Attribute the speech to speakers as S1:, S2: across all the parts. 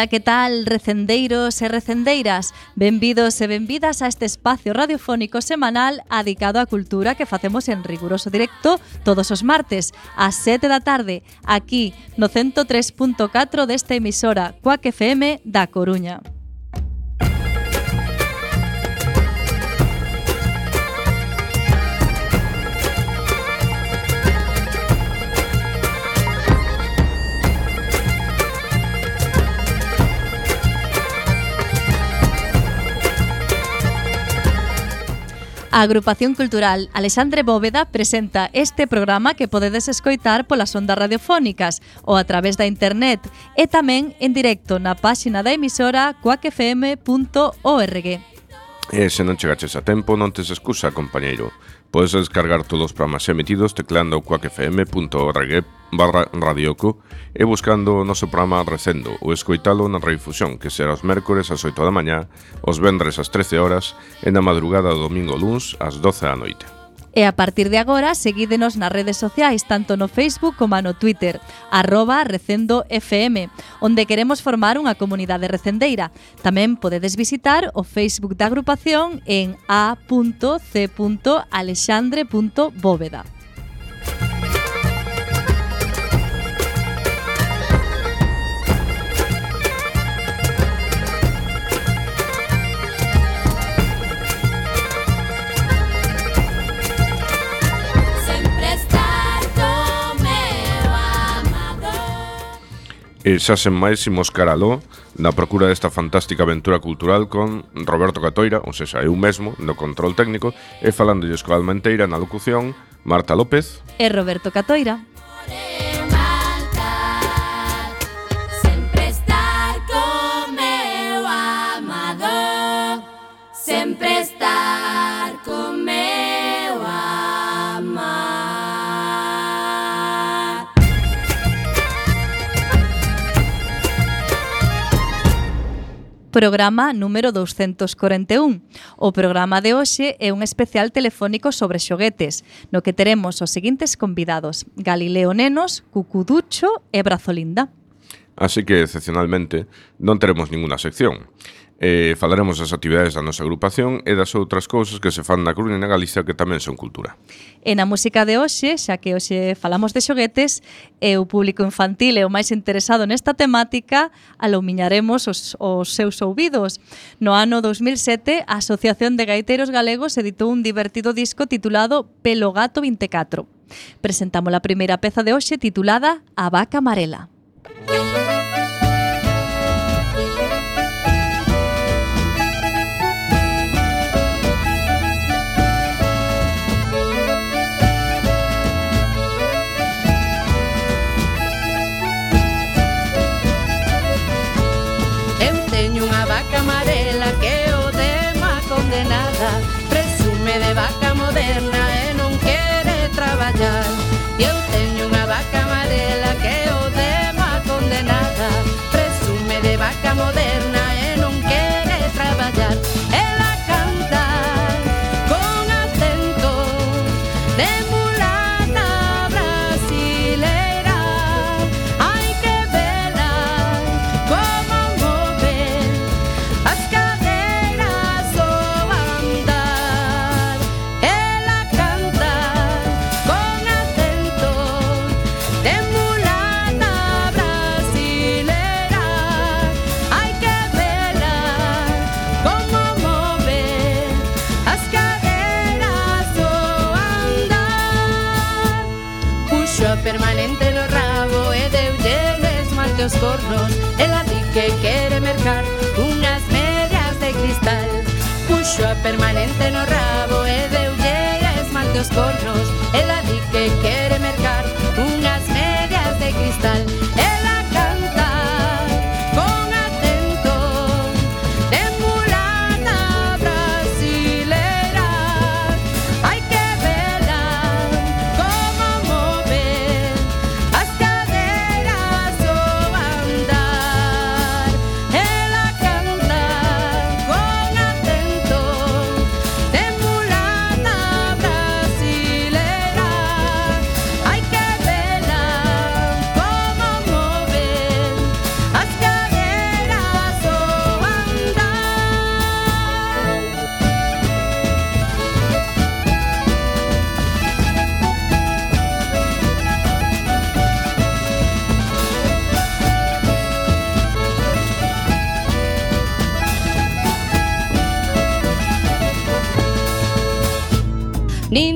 S1: Ola, que tal, recendeiros e recendeiras? Benvidos e benvidas a este espacio radiofónico semanal adicado á cultura que facemos en riguroso directo todos os martes, ás 7 da tarde, aquí no 103.4 desta emisora, Coac FM da Coruña. A Agrupación Cultural Alexandre Bóveda presenta este programa que podedes escoitar polas ondas radiofónicas ou a través da internet e tamén en directo na páxina da emisora coacfm.org.
S2: E se non chegaches a tempo, non tes excusa, compañeiro. Podes descargar todos os programas emitidos teclando cuacfm.org barra radioco e buscando o noso programa Recendo ou escoitalo na redifusión que será os mércores ás 8 da mañá, os vendres ás 13 horas e na madrugada do domingo luns ás 12 da noite.
S1: E a partir de agora, seguídenos nas redes sociais, tanto no Facebook como no Twitter, arroba recendo FM, onde queremos formar unha comunidade recendeira. Tamén podedes visitar o Facebook da agrupación en a.c.alexandre.bóveda.
S2: E xa sen máis imos caraló na procura desta fantástica aventura cultural con Roberto Catoira, ou seja, eu mesmo, no control técnico, e falándolles coa Almenteira na locución, Marta López
S1: e Roberto Catoira. programa número 241. O programa de hoxe é un especial telefónico sobre xoguetes, no que teremos os seguintes convidados: Galileo Nenos, Cucuducho e Brazolinda.
S2: Así que, excepcionalmente, non teremos ninguna sección eh, falaremos das actividades da nosa agrupación e das outras cousas que se fan na Coruña e na Galicia que tamén son cultura.
S1: E na música de hoxe, xa que hoxe falamos de xoguetes, e o público infantil é o máis interesado nesta temática, alumiñaremos os, os seus ouvidos. No ano 2007, a Asociación de Gaiteiros Galegos editou un divertido disco titulado Pelo Gato 24. Presentamos a primeira peza de hoxe titulada A Vaca Amarela. Música
S3: permanente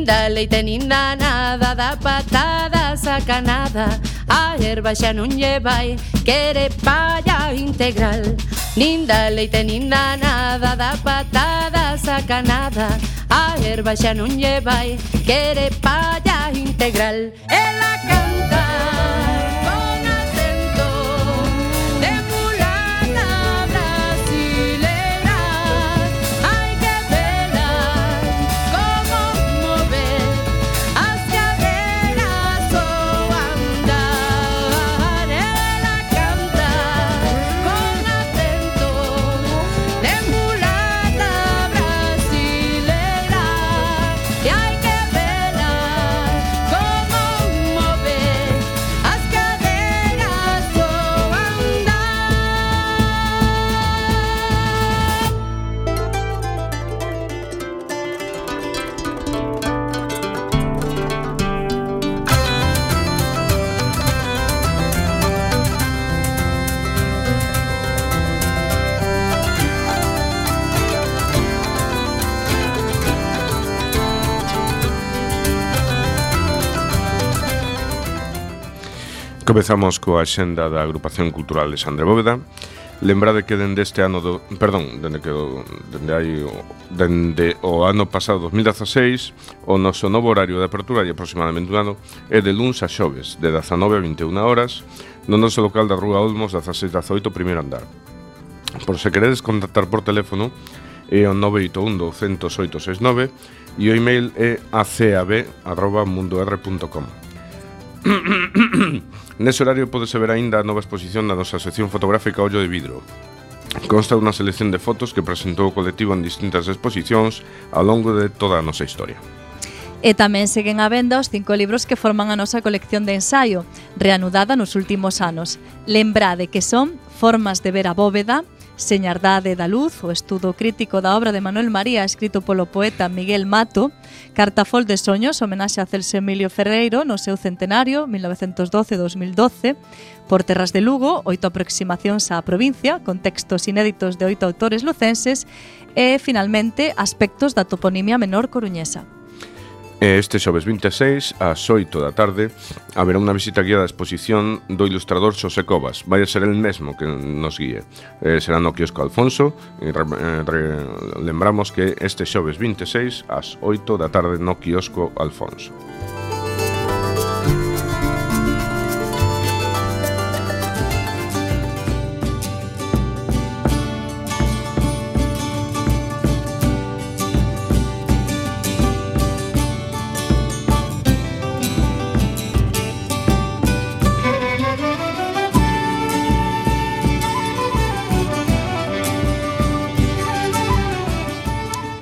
S3: ninda leite ninda nada Da patada sacanada A erva xa non lle vai Quere palla integral. Ninda leite ninda nada Da patada sacanada A erva xa non lle vai Quere palla integral. En la cara
S2: Comezamos coa xenda da Agrupación Cultural de Sandre Bóveda. Lembrade que dende este ano do, perdón, dende que dende hai dende o ano pasado 2016, o noso novo horario de apertura de aproximadamente un ano é de luns a xoves, de 19 a 21 horas, no noso local da Rúa Olmos, 16 18, primeiro andar. Por se queredes contactar por teléfono, é o 981 200 e o email é acab@mundor.com. Nese horario podese ver aínda a nova exposición na nosa sección fotográfica Ollo de Vidro. Consta unha selección de fotos que presentou o colectivo en distintas exposicións ao longo de toda a nosa historia.
S1: E tamén seguen a venda os cinco libros que forman a nosa colección de ensaio, reanudada nos últimos anos. Lembrade que son Formas de ver a bóveda, Señardade da Luz, o estudo crítico da obra de Manuel María escrito polo poeta Miguel Mato, Cartafol de Soños, homenaxe a Celso Emilio Ferreiro no seu centenario 1912-2012, Por Terras de Lugo, oito aproximacións á provincia, con textos inéditos de oito autores lucenses, e, finalmente, aspectos da toponimia menor coruñesa.
S2: E este xoves 26, ás 8 da tarde, haberá unha visita guiada á exposición do ilustrador Xosé Covas. Vai a ser el mesmo que nos guíe. Eh, será no kiosco Alfonso. E, re, re, lembramos que este xoves 26, ás 8 da tarde, no kiosco Alfonso.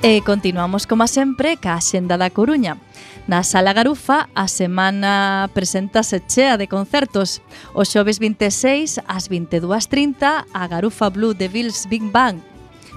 S1: E continuamos, como sempre, ca Xenda da Coruña. Na Sala Garufa, a semana preséntase chea de concertos. O xoves 26, ás 22.30, a Garufa Blue de Bills Big Bang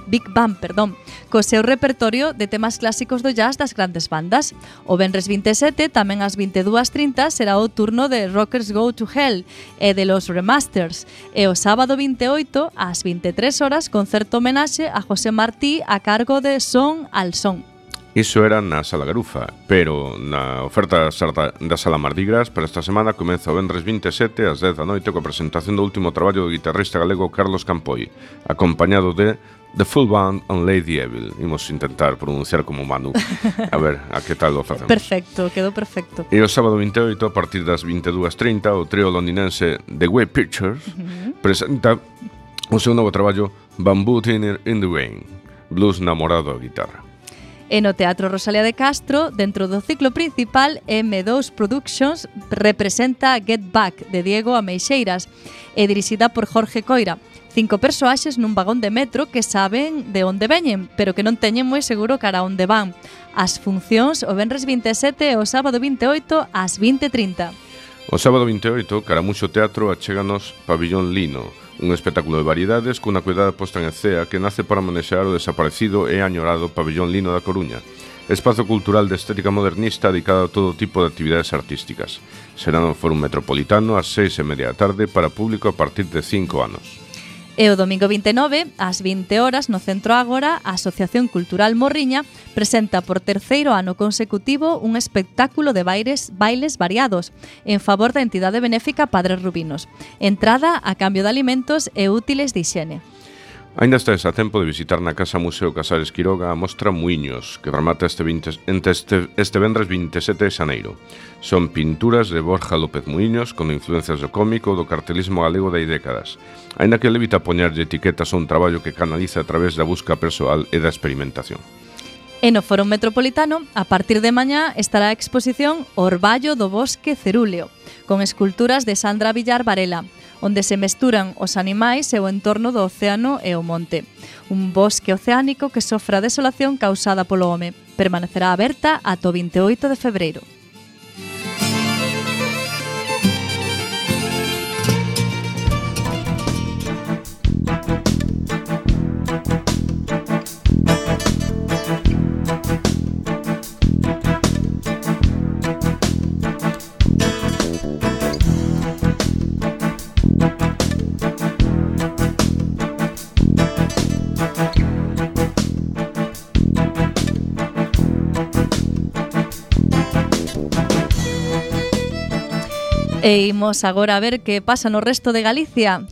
S1: Big Bang, perdón, co seu repertorio de temas clásicos do jazz das grandes bandas. O Benres 27, tamén ás 22.30, será o turno de Rockers Go to Hell e de los Remasters. E o sábado 28, ás 23 horas, concerto homenaxe a José Martí a cargo de Son al Son.
S2: Iso era na Sala Garufa, pero na oferta da Sala Mardigras para esta semana comeza o vendres 27 ás 10 da noite coa presentación do último traballo do guitarrista galego Carlos Campoi, acompañado de The Full Band on Lady Evil. Imos intentar pronunciar como Manu. A ver, a que tal o facemos.
S1: Perfecto, quedou perfecto.
S2: E o sábado 28, a partir das 22.30, o trío londinense The Way Pictures uh -huh. presenta o seu novo traballo Bamboo Thinner in the Rain, blues namorado a guitarra
S1: e no Teatro Rosalía de Castro, dentro do ciclo principal, M2 Productions representa Get Back, de Diego Ameixeiras, e dirixida por Jorge Coira. Cinco persoaxes nun vagón de metro que saben de onde veñen, pero que non teñen moi seguro cara onde van. As funcións o Benres 27 e o sábado 28 ás 20.30.
S2: O sábado 28, Caramuxo Teatro achéganos Pabillón Lino, Un espectáculo de variedades cunha cuidada posta en escea que nace para manexar o desaparecido e añorado pabellón lino da Coruña, espazo cultural de estética modernista dedicado a todo tipo de actividades artísticas. Será no Fórum Metropolitano ás seis e media da tarde para público a partir de cinco anos.
S1: E o domingo 29, ás 20 horas, no Centro Ágora, a Asociación Cultural Morriña presenta por terceiro ano consecutivo un espectáculo de bailes, bailes variados en favor da entidade benéfica Padres Rubinos. Entrada a cambio de alimentos e útiles de higiene.
S2: Ainda estáis a tempo de visitar na Casa Museo Casares Quiroga a mostra Muiños, que remata este, 20, este, este vendres 27 de xaneiro. Son pinturas de Borja López Muiños con influencias do cómico do cartelismo galego de hai décadas, aínda que levita poñerlle etiquetas a un traballo que canaliza a través da busca persoal e da experimentación.
S1: E no Foro Metropolitano, a partir de mañá, estará a exposición Orballo do Bosque Cerúleo, con esculturas de Sandra Villar Varela, onde se mesturan os animais e o entorno do océano e o monte. Un bosque oceánico que sofra a desolación causada polo home. Permanecerá aberta ata o 28 de febreiro. E imos agora a ver que pasa no resto de Galicia.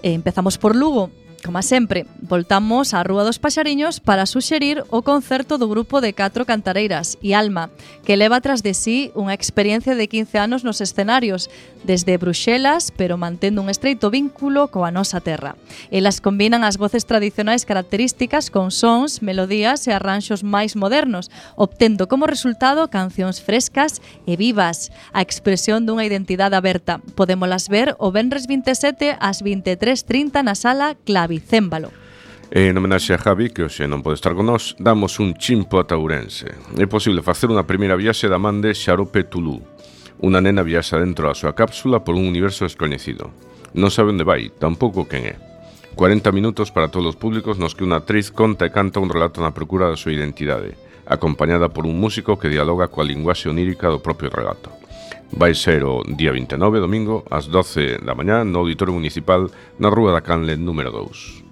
S1: E empezamos por Lugo, Como sempre, voltamos á Rúa dos Paxariños para suxerir o concerto do grupo de Catro Cantareiras e Alma, que leva tras de sí unha experiencia de 15 anos nos escenarios, desde Bruxelas, pero mantendo un estreito vínculo coa nosa terra. Elas combinan as voces tradicionais características con sons, melodías e arranxos máis modernos, obtendo como resultado cancións frescas e vivas, a expresión dunha identidade aberta. Podémolas ver o Benres 27 ás 23.30 na sala Clavi Javi Zémbalo.
S2: E en homenaxe a Javi, que hoxe non pode estar con nós, damos un chimpo a Taurense. É posible facer unha primeira viaxe da man de Xarope Tulú. Unha nena viaxa dentro da súa cápsula por un universo descoñecido. Non sabe onde vai, tampouco quen é. 40 minutos para todos os públicos nos que unha actriz conta e canta un relato na procura da súa identidade, acompañada por un músico que dialoga coa linguaxe onírica do propio relato vai ser o día 29, domingo, ás 12 da mañá no Auditorio Municipal na Rúa da Canle número 2.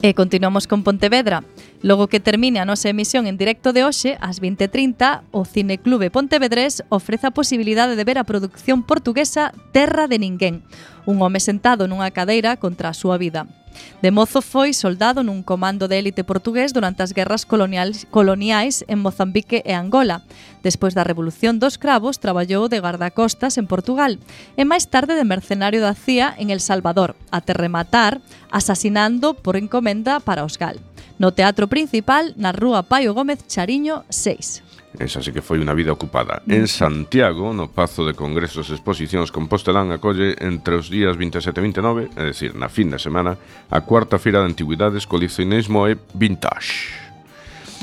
S1: E continuamos con Pontevedra. Logo que termine a nosa emisión en directo de hoxe, ás 20.30, o Cineclube Pontevedrés ofrece a posibilidade de ver a producción portuguesa Terra de Ninguén, un home sentado nunha cadeira contra a súa vida. De mozo foi soldado nun comando de élite portugués durante as guerras coloniais en Mozambique e Angola. Despois da Revolución dos Cravos, traballou de guardacostas en Portugal e máis tarde de mercenario da CIA en El Salvador, até rematar asasinando por encomenda para Osgal no Teatro Principal, na Rúa Paio Gómez Chariño 6.
S2: Esa sí que foi unha vida ocupada. En mm. Santiago, no Pazo de Congresos e Exposicións Compostelán acolle entre os días 27 e 29, é dicir, na fin de semana, a cuarta feira de antigüidades coleccionismo e vintage.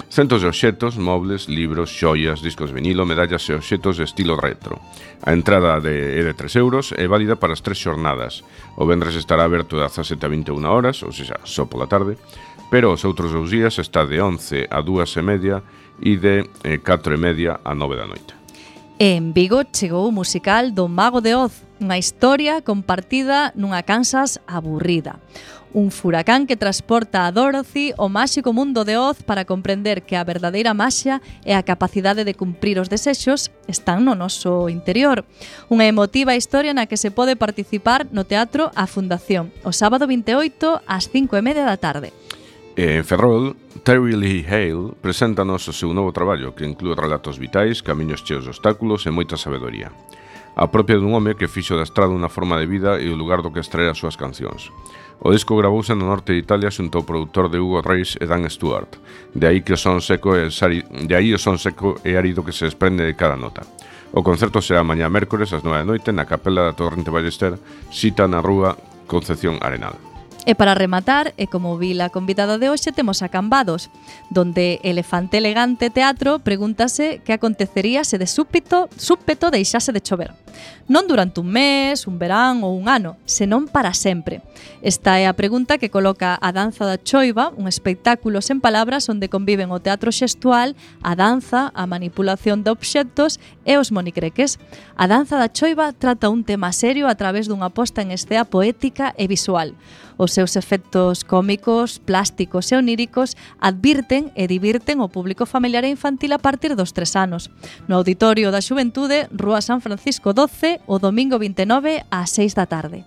S2: Centos de obxetos, mobles, libros, xoias, discos de vinilo, medallas e obxetos de estilo retro. A entrada de, é de 3 euros é válida para as tres xornadas. O vendres estará aberto de 17 a 21 horas, ou seja, só pola tarde, pero os outros dous días está de 11 a 2 e media e de eh, 4 e media a 9 da noite.
S1: En Vigo chegou o musical do Mago de Oz, unha historia compartida nunha Kansas aburrida. Un furacán que transporta a Dorothy ao máxico mundo de Oz para comprender que a verdadeira maxia e a capacidade de cumprir os desexos están no noso interior. Unha emotiva historia na que se pode participar no Teatro A Fundación, o sábado 28 ás 5 e media da tarde.
S2: E en Ferrol, Terry Lee Hale preséntanos o seu novo traballo que inclúe relatos vitais, camiños cheos de obstáculos e moita sabedoría. A propia dun home que fixo da estrada unha forma de vida e o lugar do que extraer as súas cancións. O disco gravouse no norte de Italia xunto ao produtor de Hugo Reis e Dan Stewart. De aí que o son seco e, sari... de aí o son seco e árido que se desprende de cada nota. O concerto será mañá mércores ás 9 da noite na capela da Torrente Ballester, sita na rúa Concepción Arenal.
S1: E para rematar, e como vi la convidada de hoxe, temos a Cambados, donde Elefante Elegante Teatro pregúntase que acontecería se de súpito, súpeto deixase de chover. Non durante un mes, un verán ou un ano, senón para sempre. Esta é a pregunta que coloca a Danza da Choiva, un espectáculo sen palabras onde conviven o teatro xestual, a danza, a manipulación de obxectos e os monicreques. A Danza da Choiva trata un tema serio a través dunha posta en escena poética e visual. Os seus efectos cómicos, plásticos e oníricos advirten e divirten o público familiar e infantil a partir dos tres anos. No Auditorio da Xuventude, Rúa San Francisco 12, o domingo 29 ás 6 da tarde.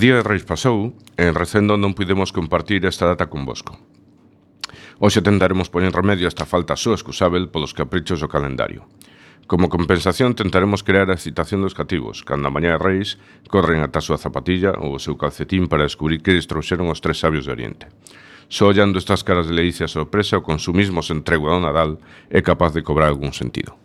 S2: día de Reis pasou, en recendo non pudemos compartir esta data convosco. Hoxe tentaremos poñer remedio a esta falta súa excusável polos caprichos do calendario. Como compensación tentaremos crear a excitación dos cativos, cando a mañá de Reis corren ata a súa zapatilla ou o seu calcetín para descubrir que destruxeron os tres sabios de Oriente. Só ollando estas caras de leicia sorpresa o consumismo sen tregua do Nadal é capaz de cobrar algún sentido.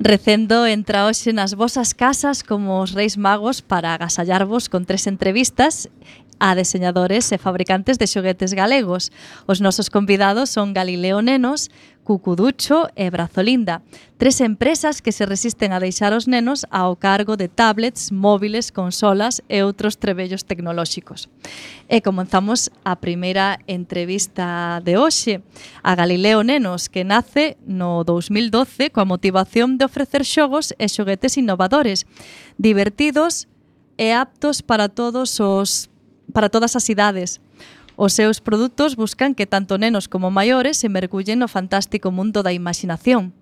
S1: Recendo entra hoxe nas vosas casas como os reis magos para agasallarvos con tres entrevistas a deseñadores e fabricantes de xoguetes galegos. Os nosos convidados son Galileo Nenos, Cucuducho e Brazolinda, tres empresas que se resisten a deixar os nenos ao cargo de tablets, móviles, consolas e outros trebellos tecnolóxicos. E comenzamos a primeira entrevista de hoxe a Galileo Nenos, que nace no 2012 coa motivación de ofrecer xogos e xoguetes innovadores, divertidos e aptos para todos os para todas as idades, Os seus produtos buscan que tanto nenos como maiores se mergullen no fantástico mundo da imaginación.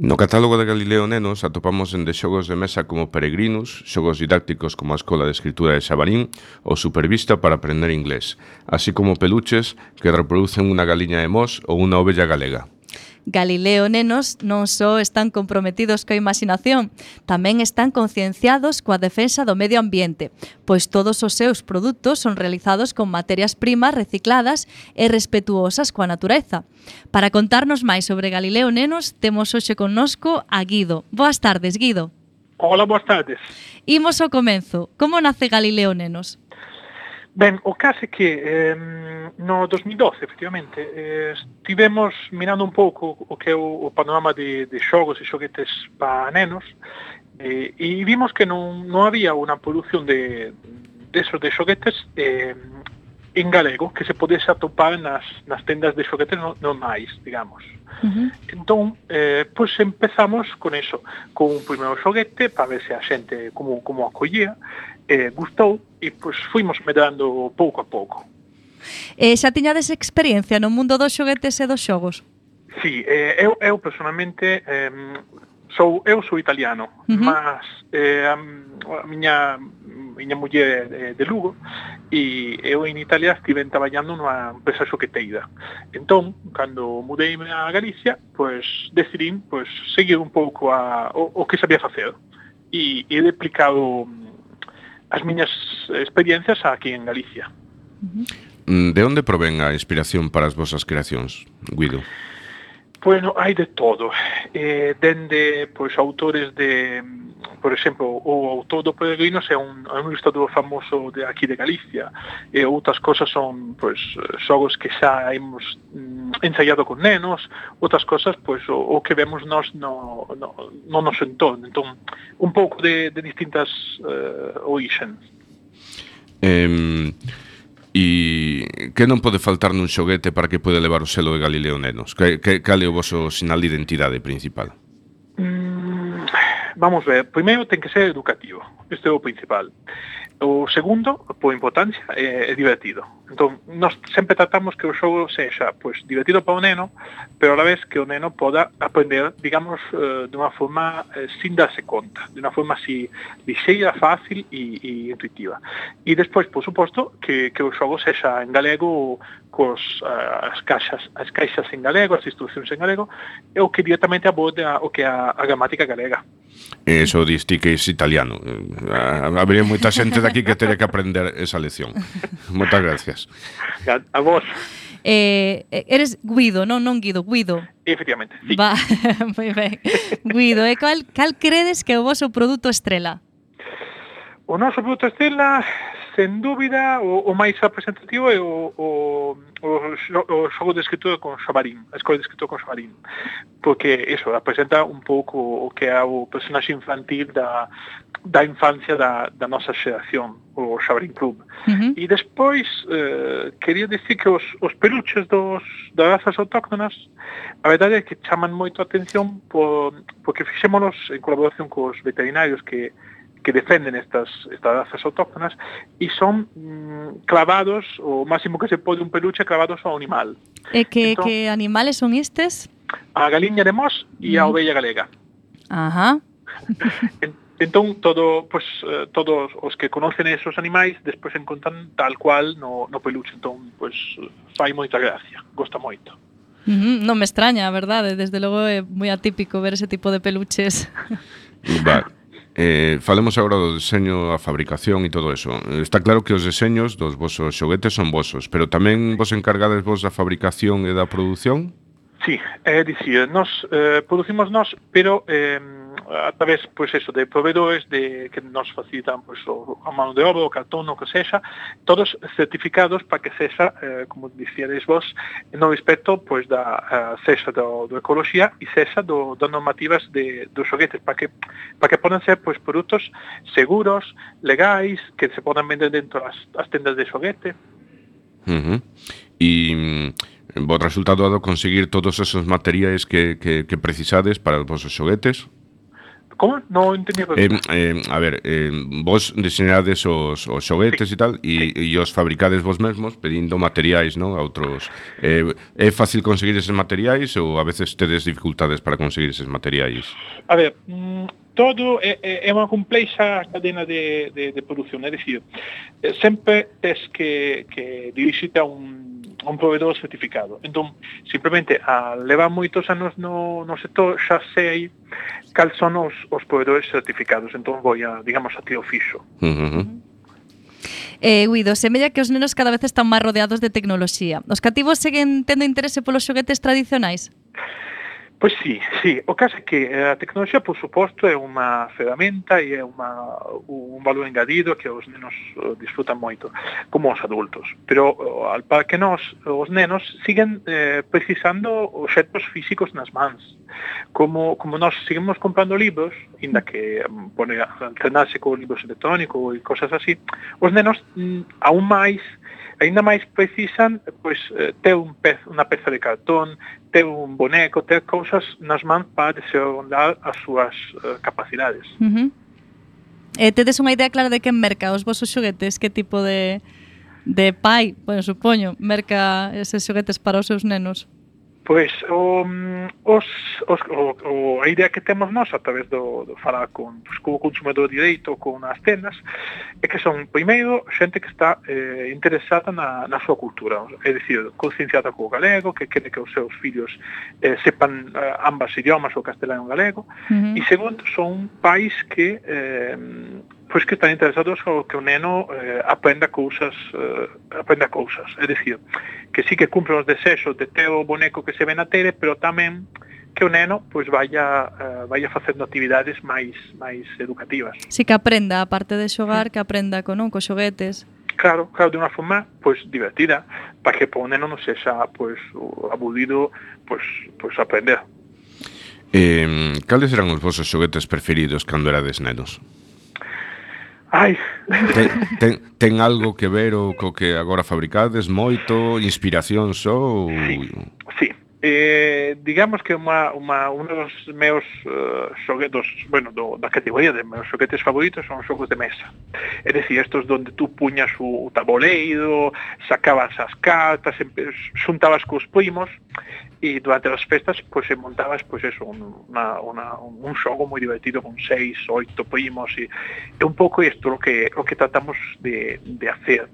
S2: No catálogo de Galileo Nenos atopamos dende xogos de mesa como Peregrinus, xogos didácticos como a Escola de Escritura de Xabarín ou Supervista para aprender inglés, así como peluches que reproducen unha galiña de mos ou unha ovella galega.
S1: Galileo nenos non só están comprometidos coa imaginación, tamén están concienciados coa defensa do medio ambiente, pois todos os seus produtos son realizados con materias primas recicladas e respetuosas coa natureza. Para contarnos máis sobre Galileo nenos, temos hoxe connosco a Guido. Boas tardes, Guido.
S4: Hola, boas tardes.
S1: Imos ao comenzo. Como nace Galileo nenos?
S4: Ben, o caso é que eh, no 2012, efectivamente, eh, estivemos mirando un pouco o que é o, o panorama de, de xogos e xoguetes para nenos eh, e vimos que non, non había unha produción de, de esos de xoguetes eh, en galego que se podese atopar nas, nas tendas de xoguetes normais, digamos. Uh -huh. Entón, eh, pois pues empezamos con eso, con un primeiro xoguete para ver se a xente como, como acollía, eh, gustou, e pois fuimos medrando pouco a pouco.
S1: Eh, xa tiñades experiencia no mundo dos xoguetes e dos xogos?
S4: Sí, eh, eu, eu personalmente eh, sou eu sou italiano, uh -huh. mas eh, a, a miña miña muller de, de Lugo e eu en Italia estive traballando nunha empresa xoqueteira. Entón, cando mudei a Galicia, pois decidín pois seguir un pouco a, o, o que sabía facer e he replicado as miñas experiencias aquí en Galicia.
S2: Uh -huh. De onde provén a inspiración para as vosas creacións, Guido? Guido?
S4: Bueno, hai de todo. Eh, dende pois, autores de, por exemplo, o autor do Peregrinos é un, é un ilustrador famoso de aquí de Galicia e outras cosas son pois, xogos que xa hemos mm, ensaiado con nenos, outras cosas pois, o, o que vemos nós no, no, no noso entorno. Entón, un pouco de, de distintas uh, orixen.
S2: Eh, E que non pode faltar nun xoguete para que pode levar o selo de Galileo Nenos? Que, que, cal é o vosso sinal de identidade principal?
S4: Mm, vamos ver, primeiro ten que ser educativo, este é o principal. O segundo, por importancia, é, é divertido. Entón, nós sempre tratamos que o xogo sexa pois, divertido para o neno, pero a la vez que o neno poda aprender, digamos, eh, de unha forma eh, sin darse conta, de unha forma así lixeira, fácil e, e intuitiva. E despois, por suposto, que, que o xogo sexa en galego cos uh, as caixas as caixas en galego, as instruccións en galego, e o que directamente aborda o que a, a gramática galega.
S2: Eso diste que é italiano. Eh, Habería moita xente daqui que teria que aprender esa lección. Moitas gracias.
S4: A, vos.
S1: Eh, eres Guido, non non Guido, Guido.
S4: Efectivamente. Sí.
S1: Va, moi ben. Guido, e cal, cal credes que é o vosso produto estrela?
S4: O noso produto estrela sen dúbida o, o máis representativo é o, o, o, o xogo de escritura con Xabarín, a escola de escritura con Xabarín, porque eso, representa un pouco o que é o personaxe infantil da, da infancia da, da nosa xeración, o Xabarín Club. Uh -huh. E despois, eh, quería dicir que os, os peluches dos, das razas autóctonas, a verdade é que chaman moito a atención por, porque fixémonos en colaboración cos veterinarios que que defenden estas, estas razas autóctonas e son mm, clavados, o máximo que se pode un peluche, clavados ao animal.
S1: E que, entón, que animales son estes?
S4: A galiña de Mos e a ovella galega.
S1: Ajá.
S4: Entón, todo, pues, eh, todos os que conocen esos animais despois encontran tal cual no, no peluche. Entón, pues, fai moita gracia, gosta moito.
S1: Uh -huh. Non me extraña, a verdade, desde logo é moi atípico ver ese tipo de peluches.
S2: Va, Eh, falemos agora do deseño, a fabricación e todo eso. Eh, está claro que os deseños dos vosos xoguetes son vosos, pero tamén vos encargades vos da fabricación e da produción?
S4: Sí, é dicir, nos eh, producimos nos, pero eh, a través pois, eso, de proveedores de, que nos facilitan pois, o, a mano de obra, o cartón, o que sexa, todos certificados para que sexa, eh, como dicíades vos, no respecto pois, da, uh, sexa do, do ecología e sexa do, das normativas de, dos xoguetes, para que, para que podan ser pois, produtos seguros, legais, que se podan vender dentro das, as tendas de xoguete.
S2: Uh -huh. E vos resultado dado conseguir todos esos materiais que, que, que precisades para os vosos xoguetes?
S4: Como? Non entendía
S2: eh, eh, A ver, eh, vos diseñades os, os xoguetes sí. e tal e, sí. e os fabricades vos mesmos pedindo materiais non a outros. Eh, é fácil conseguir eses materiais ou a veces tedes dificultades para conseguir eses materiais?
S4: A ver, mm, todo é, é unha complexa cadena de, de, de produción, é dicir, eh, sempre tes que, que dirixite a un, a un proveedor certificado. Entón, simplemente, a levar moitos anos no, no sector, xa sei cal son os, os proveedores certificados. Entón, vou a, digamos, a tío fixo. Uh -huh.
S1: Eh, Guido, semella que os nenos cada vez están máis rodeados de tecnoloxía. Os cativos seguen tendo interese polos xoguetes tradicionais?
S4: Pois sí, sí, o caso é que eh, a tecnoloxía, por suposto, é unha ferramenta e é unha, un valor engadido que os nenos eh, disfrutan moito, como os adultos. Pero, eh, al par que nós, os nenos, siguen eh, precisando objetos físicos nas mans. Como, como nós seguimos comprando libros, inda que mm, pone alternarse con libros electrónicos e cosas así, os nenos, mm, aún máis, ainda máis precisan pois ter un pez, unha peza de cartón, ten un boneco, ter cousas nas mans para desarrollar as súas uh, capacidades.
S1: Uh -huh. Eh, tedes unha idea clara de que merca os vosos xoguetes, que tipo de de pai, bueno, supoño, merca eses xoguetes para os seus nenos?
S4: Pois o, mm, os, os, o, o, a idea que temos nós a través do, do falar con, pues, co consumidor direito, con as tendas, é que son, primeiro, xente que está eh, interesada na, na súa cultura, é dicir, concienciada co galego, que quere que os seus fillos eh, sepan eh, ambas idiomas, o castelán e o galego, uh -huh. e segundo, son pais que eh, pois que están interesados ao que o neno eh, aprenda cousas eh, aprenda cousas, é dicir que sí que cumpre os desexos de ter o boneco que se ve na tele, pero tamén que o neno pois vaya uh, vaya facendo actividades máis máis educativas.
S1: Si que aprenda, aparte de xogar, que aprenda con, non, co xoguetes.
S4: Claro, claro, de unha forma pois divertida, para que para o neno non sexa pois aburrido pois, pois aprender.
S2: Eh, cales eran os vosos xoguetes preferidos cando erades nenos?
S4: Ai.
S2: Ten, ten, ten algo que ver o co que agora fabricades moito, inspiración só? Ou...
S4: Sí, sí. Eh, digamos que uma, uma, un dos meus uh, xoguetos, bueno, do, da categoría de meus xoguetes favoritos son xogos de mesa. É dicir, estos donde tú puñas o, o tabuleiro, sacabas as cartas, xuntabas cos primos, e durante as festas pois se montabas pois eso, un, una, una, un xogo moi divertido con seis, oito primos e, é un pouco isto o que, o que tratamos de, de hacer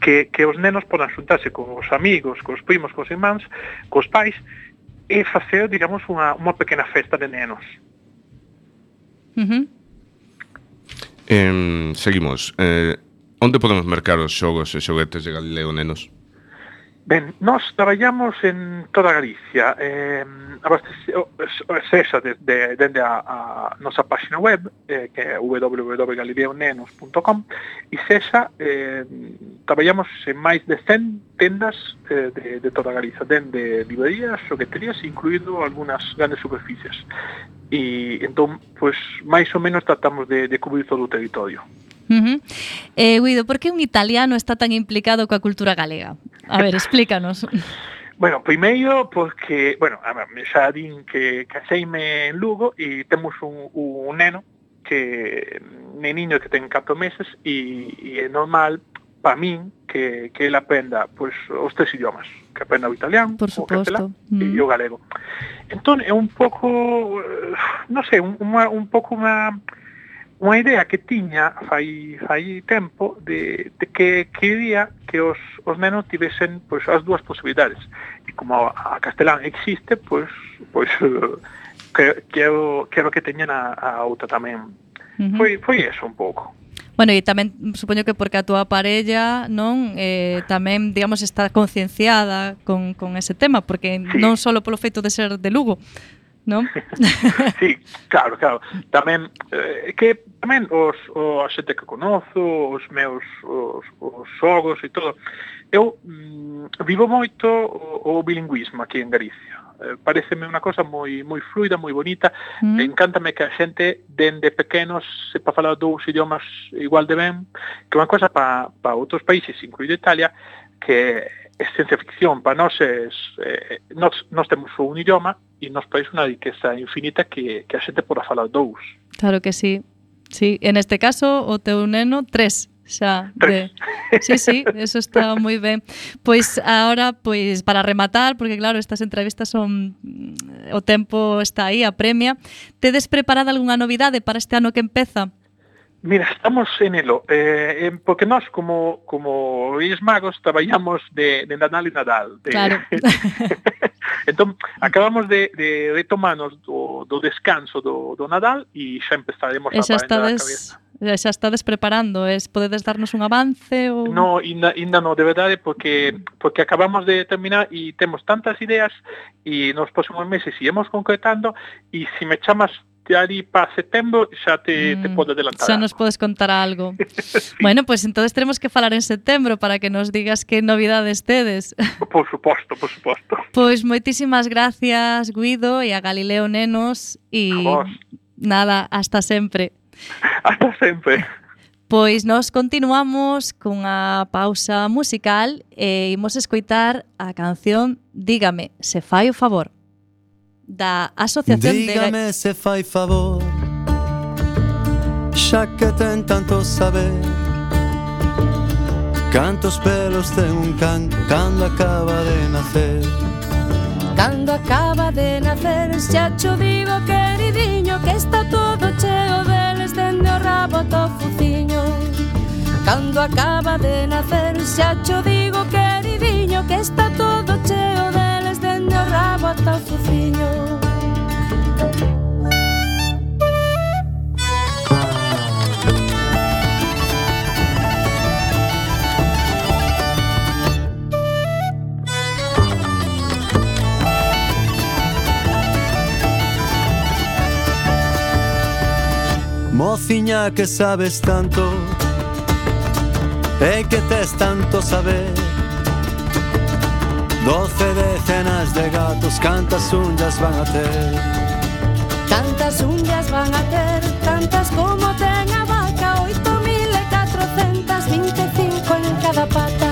S4: que, que os nenos podan xuntarse con os amigos, cos primos, cos irmáns, cos pais e facer, digamos, unha, unha pequena festa de nenos.
S1: Uh -huh.
S2: eh, seguimos. Eh, onde podemos mercar os xogos e xoguetes de Galileo Nenos?
S4: Ben, nós traballamos en toda Galicia. Eh, abastece dende de, de, dende a, a nosa página web, eh, que é www.galileonenos.com, e sexa, eh, traballamos en máis de 100 tendas eh, de, de toda Galicia, dende librerías, xoqueterías, incluído algunhas grandes superficies. E entón, pois, máis ou menos tratamos de, de cubrir todo o territorio.
S1: Uh -huh. eh, Guido, por que un italiano está tan implicado coa cultura galega? A ver, explícanos.
S4: Bueno, primeiro, porque, bueno, a ver, xa din que caseime en Lugo e temos un, un neno que neniño que ten 4 meses e, e é normal para min que, que ele aprenda pois, os tres idiomas, que aprenda o italiano,
S1: Por
S4: o castelán
S1: mm.
S4: e o galego. Entón, é un pouco, eh, non sei, un, un pouco unha unha idea que tiña fai, fai tempo de, de que quería que os, os nenos tivesen pois, as dúas posibilidades. E como a, a castelán existe, pois, pois que, quero, quero que teñan a, a outra tamén. Uh -huh. foi, foi eso un pouco.
S1: Bueno, e tamén supoño que porque a túa parella non eh, tamén, digamos, está concienciada con, con ese tema, porque sí. non só polo feito de ser de Lugo, non?
S4: sí, claro, claro. Tamén eh, que tamén os o, a xente que conozo, os meus os, os xogos e todo. Eu mm, vivo moito o, o bilingüismo aquí en Galicia. Eh, pareceme unha cosa moi moi fluida, moi bonita. Mm. Encántame que a xente dende pequenos sepa falar dous idiomas igual de ben, que é unha cosa para pa outros países, incluído Italia, que é ciencia ficción, para nós é, é eh, nós, nós temos un idioma e nos país unha riqueza infinita que, que a xente poda falar dous.
S1: Claro que sí. Sí, en este caso o teu neno tres xa de... Sí, sí, eso está moi ben. Pois agora, pois para rematar, porque claro, estas entrevistas son o tempo está aí, a premia. Tedes preparada algunha novidade para este ano que empeza?
S4: Mira, estamos en elo, eh, eh, porque nós como, como Reis Magos traballamos de, de Nadal e Nadal. De...
S1: Claro.
S4: entón, acabamos de, de retomarnos do, do descanso do, do Nadal e xa empezaremos
S1: e xa a estades, a xa estades preparando, es, podedes darnos un avance? Ou...
S4: No, inda, inda no, de verdade, porque, porque acabamos de terminar e temos tantas ideas e nos próximos meses iremos concretando e se me chamas ya para setembro xa te, mm, te podo adelantar.
S1: Xa nos podes contar algo. sí. Bueno, pues entonces tenemos que falar en setembro para que nos digas que novidades tedes.
S4: Por suposto, por suposto.
S1: Pois pues moitísimas gracias, Guido, e a Galileo Nenos. E nada, hasta sempre.
S4: Hasta sempre.
S1: Pois nos continuamos cunha pausa musical e imos escoitar a canción Dígame, se fai o favor da Asociación
S5: Dígame de... se fai favor Xa que ten tanto saber. Cantos pelos ten un can Cando acaba de nacer.
S3: Cando acaba de nacer Xa cho digo queridinho Que está todo cheo deles Dende o rabo to fuciño. Cando acaba de nacer Xa cho digo queridinho Que está todo cheo deles fatal fofiño
S5: Mociña que sabes tanto E que tes tanto saber. Doce decenas de gatos, cantas unhas van a ter
S3: Tantas unhas van a ter, tantas como ten a vaca Oito mil e catrocentas vinte e cinco en cada pata.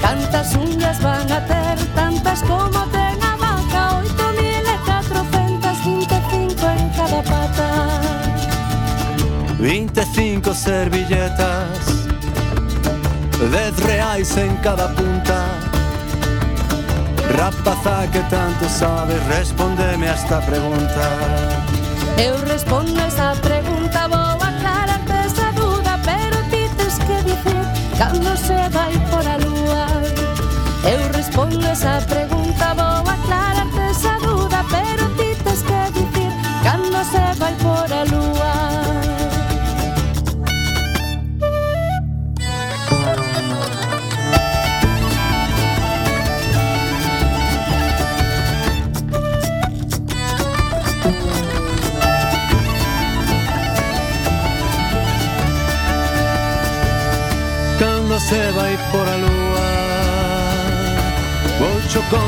S3: Tantas unhas van a ter, tantas como ten a vaca Oito mil e catrocentas vinte e cinco en cada pata.
S5: Vinte e cinco servilletas Dez reais en cada punta. Rapaza que tanto sabes, respóndeme a esta pregunta.
S3: Eu respondo esa pregunta, vou aclararte esa duda Pero ti tens que dicir cando se vai por a lúa. Eu respondo esa pregunta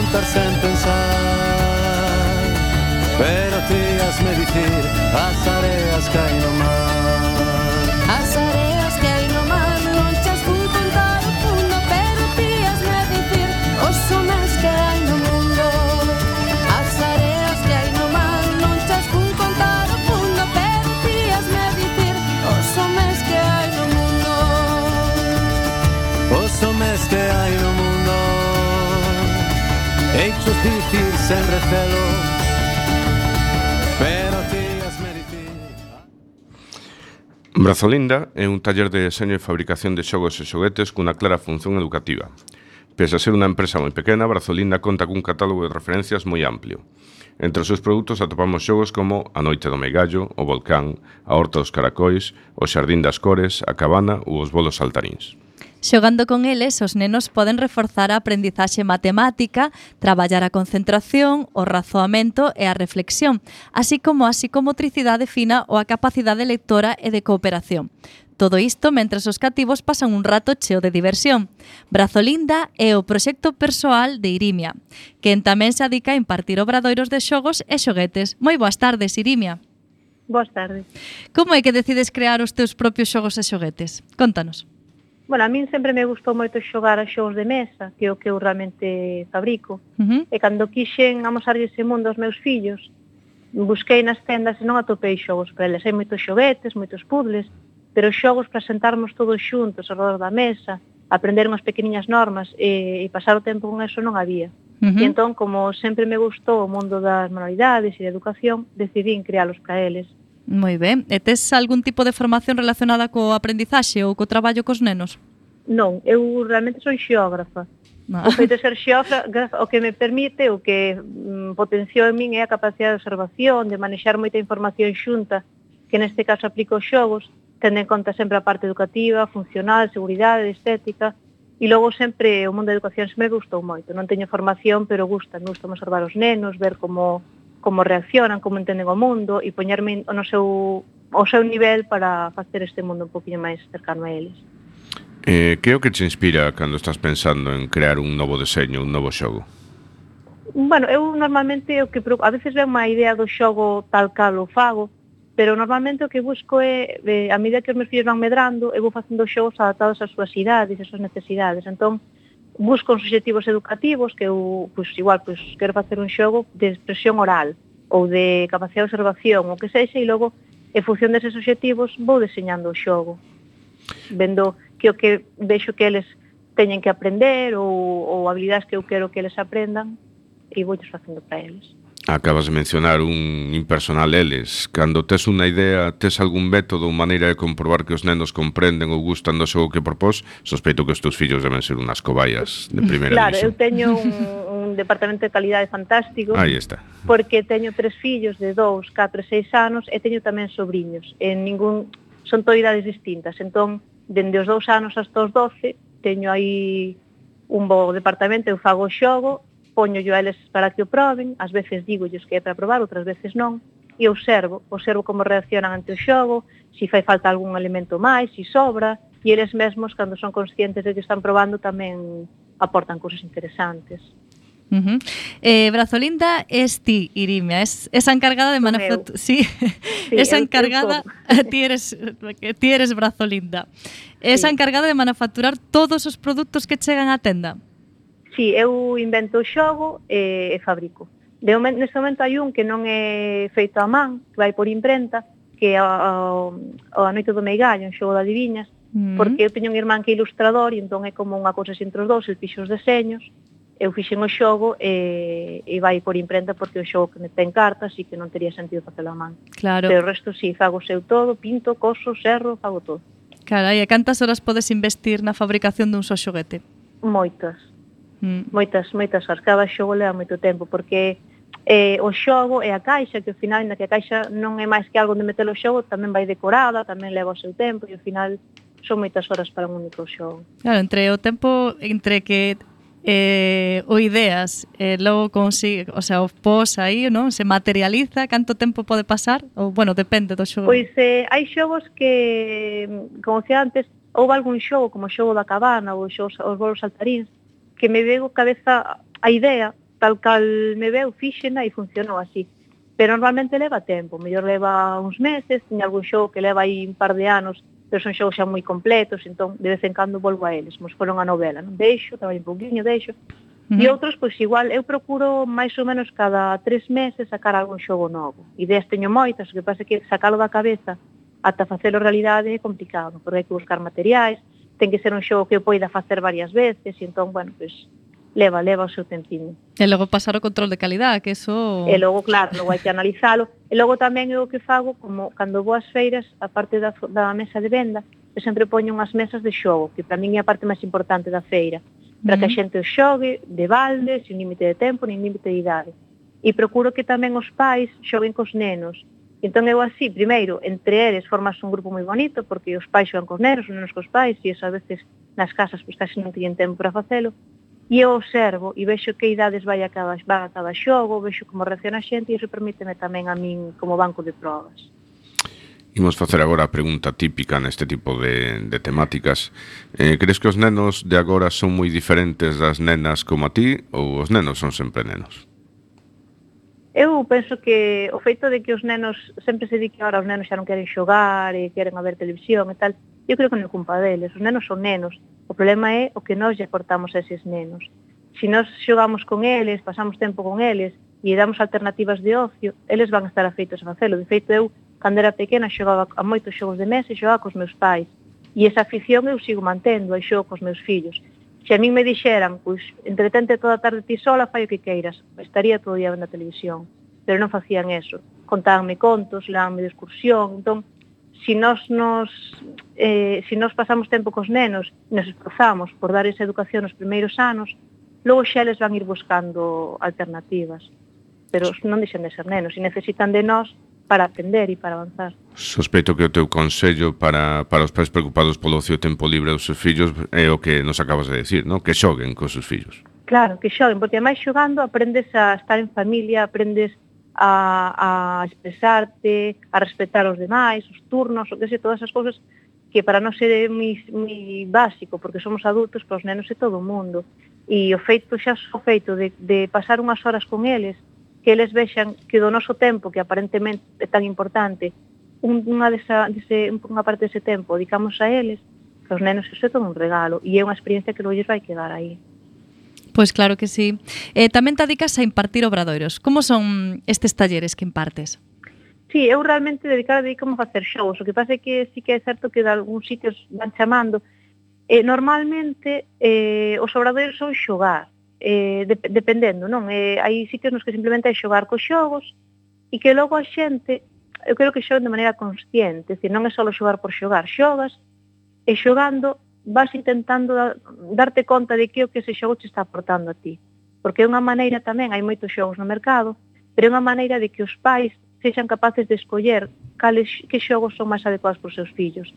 S5: sentarse en pensar. Pero tías me decir, las tareas caen mal.
S2: Brazolinda é un taller de deseño e fabricación de xogos e xoguetes cunha clara función educativa. Pese a ser unha empresa moi pequena, Brazolinda conta cun catálogo de referencias moi amplio. Entre os seus produtos atopamos xogos como A Noite do Megallo, O Volcán, A Horta dos Caracois, O Xardín das Cores, A Cabana ou Os Bolos Saltaríns.
S1: Xogando con eles, os nenos poden reforzar a aprendizaxe matemática, traballar a concentración, o razoamento e a reflexión, así como a psicomotricidade fina ou a capacidade lectora e de cooperación. Todo isto mentres os cativos pasan un rato cheo de diversión. Brazolinda é o proxecto persoal de Irimia, quen tamén se adica a impartir obradoiros de xogos e xoguetes. Moi boas tardes, Irimia.
S6: Boas tardes.
S1: Como é que decides crear os teus propios xogos e xoguetes? Contanos.
S6: Bueno, a min sempre me gustou moito xogar a xogos de mesa, que é o que eu realmente fabrico.
S1: Uh -huh.
S6: E cando quixen amosarlle ese mundo aos meus fillos, busquei nas tendas e non atopei xogos para eles. Hai moitos xoguetes, moitos puzzles, pero xogos para sentarmos todos xuntos ao redor da mesa, aprender unhas pequeniñas normas e, e pasar o tempo con eso non había.
S1: Uh -huh.
S6: E entón, como sempre me gustou o mundo das manualidades e da educación, decidín crealos para eles.
S1: Moi ben. E tes algún tipo de formación relacionada co aprendizaxe ou co traballo cos nenos?
S6: Non, eu realmente son xeógrafa.
S1: Ah.
S6: O feito de ser xeógrafa o que me permite, o que mm, potenciou en min é a capacidade de observación, de manexar moita información xunta, que neste caso aplico os xogos, tendo en conta sempre a parte educativa, funcional, seguridade, estética, e logo sempre o mundo da educación sempre me gustou moito. Non teño formación, pero gusta, me gusta observar os nenos, ver como como reaccionan, como entenden o mundo e poñerme no seu, o seu nivel para facer este mundo un poquinho máis cercano a eles.
S2: Eh, que é o que te inspira cando estás pensando en crear un novo deseño, un novo xogo?
S6: Bueno, eu normalmente o que a veces veo unha idea do xogo tal cal o fago, pero normalmente o que busco é, eh, a medida que os meus fillos van medrando, eu vou facendo xogos adaptados ás súas idades, ás súas necesidades. Entón, busco uns obxectivos educativos que eu, pois, igual, pois, quero facer un xogo de expresión oral ou de capacidade de observación, o que sexa, e logo, en función deses obxectivos, vou deseñando o xogo, vendo que o que vexo que eles teñen que aprender ou, ou habilidades que eu quero que eles aprendan, e vou facendo para eles.
S2: Acabas de mencionar un impersonal eles. Cando tes unha idea, tes algún método ou maneira de comprobar que os nenos comprenden ou gustan do xogo que propós, sospeito que os teus fillos deben ser unhas cobayas de primeira
S6: Claro,
S2: división.
S6: eu teño un, un departamento de calidade fantástico.
S2: Aí está.
S6: Porque teño tres fillos de 2, 4 e 6 anos e teño tamén sobrinhos. En ningún son toidades distintas. Entón, dende os 2 anos hasta os 12, teño aí un bo departamento, eu fago o xogo poño yo a eles para que o proben, ás veces digo que é para probar, outras veces non, e observo, observo como reaccionan ante o xogo, se si fai falta algún elemento máis, se si sobra, e eles mesmos, cando son conscientes de que están probando, tamén aportan cousas interesantes.
S1: Uh -huh. eh, Brazolinda es ti, Irimia, es, es encargada de manufactura. Sí, sí, es encargada. ti, eres, ti eres Brazolinda. Es sí. encargada de manufacturar todos os produtos que chegan á tenda.
S6: Sí, eu invento o xogo e, e fabrico. De momento, neste momento hai un que non é feito a man, que vai por imprenta, que é a, a, a Noite do Meigallo, un xogo de adivinhas, mm. Mm-hmm. porque eu teño un irmán que é ilustrador e entón é como unha cousa entre os dous, el fixo os deseños, eu fixen o xogo e, e vai por imprenta porque o xogo que me ten cartas e que non tería sentido facelo a man.
S1: Claro.
S6: Pero o resto si, sí, fago seu todo, pinto, coso, serro, fago todo.
S1: Carai, e cantas horas podes investir na fabricación dun só xoguete?
S6: Moitas mm. moitas moitas Cada xogo leva moito tempo porque eh, o xogo e a caixa, que ao final, na que a caixa non é máis que algo de meter o xogo, tamén vai decorada, tamén leva o seu tempo, e ao final son moitas horas para un único xogo.
S1: Claro, entre o tempo, entre que eh, o ideas, eh, logo consigue, o sea, o pos aí, non? Se materializa, canto tempo pode pasar? Ou, bueno, depende do xogo.
S6: Pois eh, hai xogos que, como dicía antes, houve algún xogo, como o xogo da cabana ou xogo, os bolos saltaríns, que me veo cabeza a idea, tal cal me veo fíxena e funcionou así. Pero normalmente leva tempo, mellor leva uns meses, teña algún show que leva aí un par de anos, pero son shows xa moi completos, entón de vez en cando volvo a eles, mos foron a novela, non? Deixo, traballo un poquinho, deixo. Uh -huh. E outros, pois igual, eu procuro máis ou menos cada tres meses sacar algún xogo novo. Ideas teño moitas, o que pasa é que sacalo da cabeza ata facelo realidade é complicado, porque hai que buscar materiais, ten que ser un xogo que eu poida facer varias veces, e entón, bueno, pois, leva, leva o seu tempiño.
S1: E logo pasar o control de calidad, que eso...
S6: E logo, claro, logo hai que analizalo. E logo tamén é o que fago, como cando vou ás feiras, a parte da, da mesa de venda, eu sempre poño unhas mesas de xogo, que para min é a parte máis importante da feira, para uh -huh. que a mm. xente o xogue de balde, sin límite de tempo, nin límite de idade. E procuro que tamén os pais xoguen cos nenos, Entón eu así, primeiro, entre eles formas un grupo moi bonito, porque os pais xogan cos nenos, os nenos cos pais, e eso a veces nas casas pois, casi non teñen tempo para facelo, e eu observo e vexo que idades vai a cada, vai a cada xogo, vexo como reacciona a xente, e iso permíteme tamén a min como banco de probas.
S2: Imos facer agora a pregunta típica neste tipo de, de temáticas. Eh, crees que os nenos de agora son moi diferentes das nenas como a ti ou os nenos son sempre nenos?
S6: Eu penso que o feito de que os nenos sempre se di que ahora os nenos xa non queren xogar e queren a ver televisión e tal, eu creo que non é culpa deles, os nenos son nenos. O problema é o que nós lle aportamos a eses nenos. Se nós xogamos con eles, pasamos tempo con eles e damos alternativas de ocio, eles van estar afeitos a facelo. De feito, eu, cando era pequena, xogaba a moitos xogos de mesa e xogaba cos meus pais. E esa afición eu sigo mantendo, e xogo cos meus fillos. Se a min me dixeran, pois, entretente toda a tarde ti sola, fai o que queiras, estaría todo o día vendo a televisión, pero non facían eso. Contábanme contos, levanme de excursión, entón, si nós nos eh, si nós pasamos tempo cos nenos, nos esforzamos por dar esa educación nos primeiros anos, logo xa eles van ir buscando alternativas, pero non deixan de ser nenos. E necesitan de nós para aprender e para avanzar.
S2: Sospeito que o teu consello para, para os pais preocupados polo ocio tempo libre dos seus fillos é o que nos acabas de decir, ¿no? Que xoguen cos seus fillos.
S6: Claro, que xoguen, porque máis xogando aprendes a estar en familia, aprendes a, a expresarte, a respetar os demais, os turnos, o que sei, todas esas cousas que para non ser moi, moi básico, porque somos adultos, para os nenos é todo o mundo. E o feito xa o feito de, de pasar unhas horas con eles, que eles vexan que do noso tempo, que aparentemente é tan importante, unha, desa, dese, unha parte dese tempo dedicamos a eles, que os nenos se é todo un regalo e é unha experiencia que non lles vai quedar aí.
S1: Pois claro que sí. Eh, tamén te dedicas a impartir obradoiros. Como son estes talleres que impartes?
S6: Sí, eu realmente dedicada dedicamos a facer shows. O que pasa é que sí que é certo que de algúns sitios van chamando. Eh, normalmente eh, os obradoiros son xogar, eh, de, dependendo, non? Eh, hai sitios nos que simplemente é xogar cos xogos e que logo a xente, eu creo que xogan de maneira consciente, decir, non é só xogar por xogar, xogas e xogando vas intentando darte conta de que o que ese xogo te está aportando a ti. Porque é unha maneira tamén, hai moitos xogos no mercado, pero é unha maneira de que os pais sexan capaces de escoller cales que xogos son máis adecuados para os seus fillos.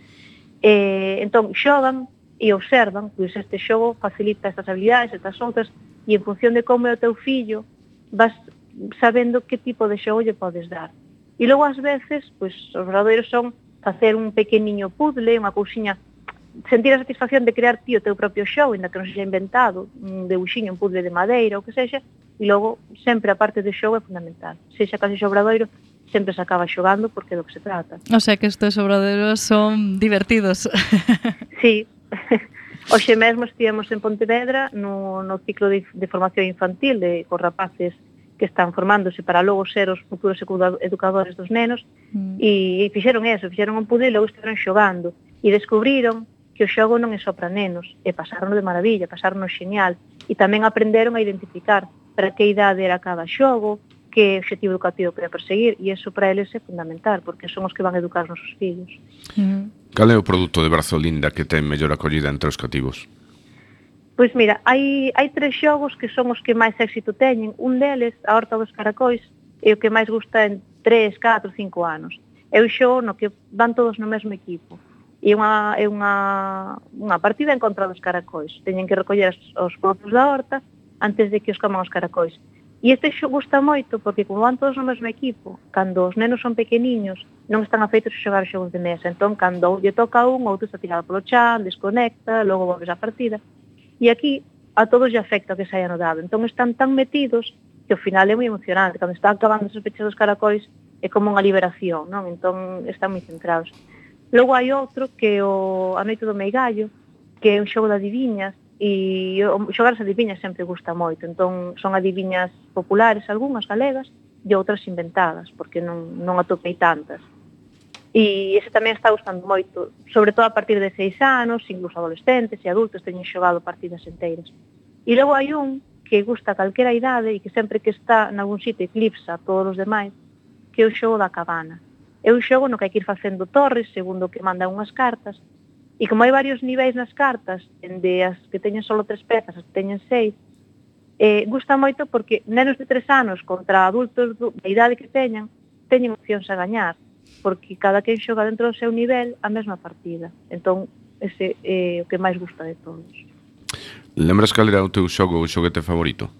S6: Eh, entón, xogan e observan, pois este xogo facilita estas habilidades, estas outras, e en función de como é o teu fillo vas sabendo que tipo de xogo lle podes dar. E logo ás veces, pois, os gradoiros son facer un pequeniño puzzle, unha cousiña sentir a satisfacción de crear ti o teu propio show, ainda que non sexa inventado, un debuxiño, un puzzle de madeira, o que sexa, e logo sempre a parte do show é fundamental. Sexa case xobradoiro, sempre se acaba xogando porque do que se trata.
S1: O sea que estes obradoiros son divertidos.
S6: sí, Oxe mesmo estivemos en Pontevedra no, no ciclo de, de formación infantil de, cos rapaces que están formándose para logo ser os futuros educadores dos nenos. Mm. e, e fixeron eso, fixeron un pudel e logo estiveron xogando. E descubriron que o xogo non é só para nenos e pasaron de maravilla, pasaron xenial. E tamén aprenderon a identificar para que idade era cada xogo, que objetivo educativo quere perseguir e iso para eles é fundamental porque son os que van educar os nosos fillos.
S2: Mm. Cal é o produto de Brazolinda que ten mellor acollida entre os cativos?
S6: Pois mira, hai, hai tres xogos que son os que máis éxito teñen. Un deles, a Horta dos Caracois, é o que máis gusta en 3, 4, 5 anos. É un xogo no que van todos no mesmo equipo. E unha, é unha, unha partida en contra dos caracois. Teñen que recoller os, os produtos da horta antes de que os coman os caracois. E este xo gusta moito porque como van todos no mesmo equipo, cando os nenos son pequeniños, non están afeitos a xogar xogos de mesa. Entón, cando lle toca un, outro está tirado polo chan, desconecta, logo volves a partida. E aquí a todos lle afecta que saia no dado. Entón, están tan metidos que ao final é moi emocionante. Cando están acabando os pechos dos caracóis, é como unha liberación, non? Entón, están moi centrados. Logo hai outro que o A Noite do Meigallo, que é un xogo de adivinhas, e xogar as adiviñas sempre gusta moito, entón son adiviñas populares algunhas galegas e outras inventadas, porque non, non atopei tantas. E ese tamén está gustando moito, sobre todo a partir de seis anos, incluso adolescentes e adultos teñen xogado partidas enteiras. E logo hai un que gusta a calquera idade e que sempre que está nalgún sitio eclipsa a todos os demais, que é o xogo da cabana. É un xogo no que hai que ir facendo torres segundo que manda unhas cartas E como hai varios niveis nas cartas, de as que teñen solo tres pezas, as que teñen seis, eh, gusta moito porque nenos de tres anos contra adultos da idade que teñan, teñen opcións a gañar, porque cada quen xoga dentro do seu nivel a mesma partida. Entón, ese é eh, o que máis gusta de todos.
S2: Lembras cal era o teu xogo ou xoguete favorito?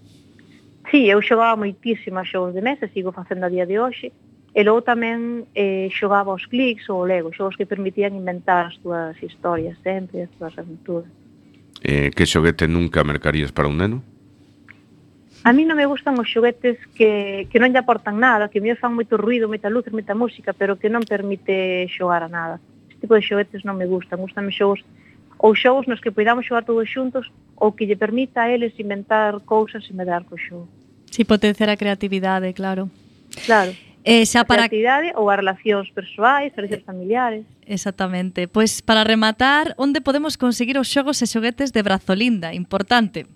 S6: Sí, eu xogaba moitísimas xogos de mesa, sigo facendo a día de hoxe, E logo tamén eh, xogaba os clics ou o lego, xogos que permitían inventar as túas historias sempre, as túas aventuras.
S2: Eh, que xoguete nunca mercarías para un neno?
S6: A mí non me gustan os xoguetes que, que non lle aportan nada, que me fan moito ruido, moita luz, moita música, pero que non permite xogar a nada. Este tipo de xoguetes non me gustan, gustame xogos ou xogos nos que podamos xogar todos xuntos ou que lle permita a eles inventar cousas e medrar co xogo.
S1: Si potenciar a creatividade, claro.
S6: Claro.
S1: Eh, xa para
S6: a ou as relacións persoais, relacións familiares.
S1: Exactamente. Pois para rematar, onde podemos conseguir os xogos e xoguetes de Brazolinda? Importante.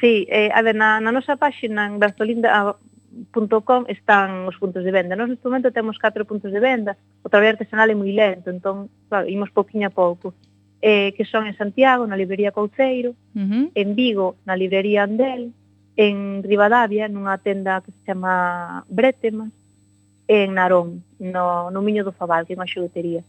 S6: Sí, eh, a ver, na, na nosa páxina en brazolinda.com están os puntos de venda. Nos neste momento temos 4 puntos de venda. O traballo artesanal é moi lento, entón, claro, imos pouquinho a pouco. Eh, que son en Santiago, na librería Couceiro, uh -huh. en Vigo, na librería Andel, en Rivadavia, nunha tenda que se chama Bretemas, en Narón, no, no Miño do Fabal, que é unha xogotería.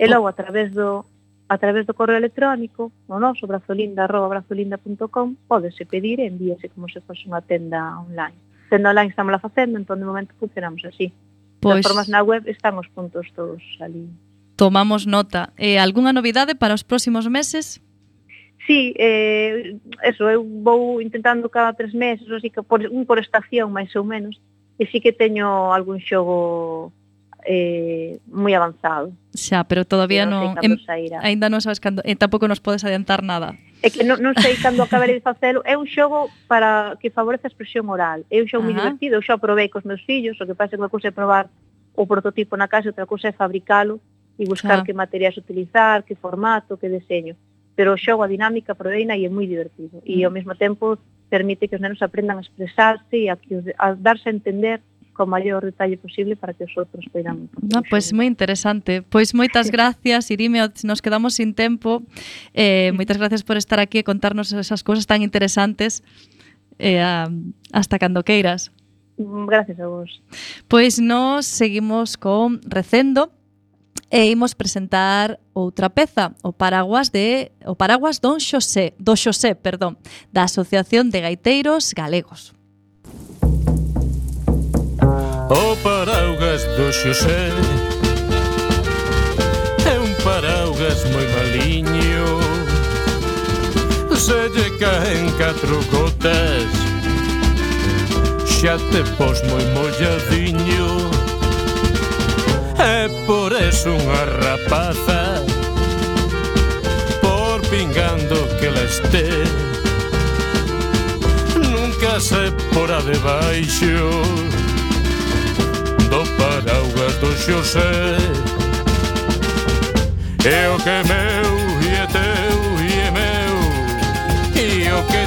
S6: E logo, a través do, a través do correo electrónico, no noso brazolinda, arroba brazolinda.com, podese pedir e envíase como se fose unha tenda online. Tenda online estamos la facendo, entón de momento funcionamos así. Pois... Das formas na web están os puntos todos ali.
S1: Tomamos nota. Eh, algunha novidade para os próximos meses?
S6: Sí, eh, eso, eu vou intentando cada tres meses, así que por, un por estación, máis ou menos, e sí que teño algún xogo eh, moi avanzado.
S1: Xa, pero todavía non, non sei ainda non sabes cando, e tampouco nos podes adiantar nada.
S6: É que non, non sei cando acabaré de facelo. É un xogo para que favorece a expresión oral. É un xogo moi divertido, eu xa probei cos meus fillos, o que pasa que unha cousa é probar o prototipo na casa, outra cousa é fabricalo e buscar ah. que materiais utilizar, que formato, que deseño. Pero o xogo, a dinámica, proveina e é moi divertido. E mm. ao mesmo tempo permite que os nenos aprendan a expresarse e a, a darse a entender con maior detalle posible para que os outros poidan.
S1: No, pois pues moi interesante. Pois moitas gracias, Irime, nos quedamos sin tempo. Eh, moitas gracias por estar aquí e contarnos esas cousas tan interesantes. Eh, hasta cando queiras.
S6: Gracias a vos.
S1: Pois nos seguimos con Recendo, e imos presentar outra peza, o paraguas de o paraguas Don Xosé, do Xosé, perdón, da Asociación de Gaiteiros Galegos.
S5: O paraugas do Xosé É un paraugas moi maliño Se lle caen catro gotas Xa te pos moi molladiño É por eso unha rapaza Por pingando que la esté. Nunca se pora debaixo Do paraugas do Xosé. E o que é meu e é teu e é meu E o que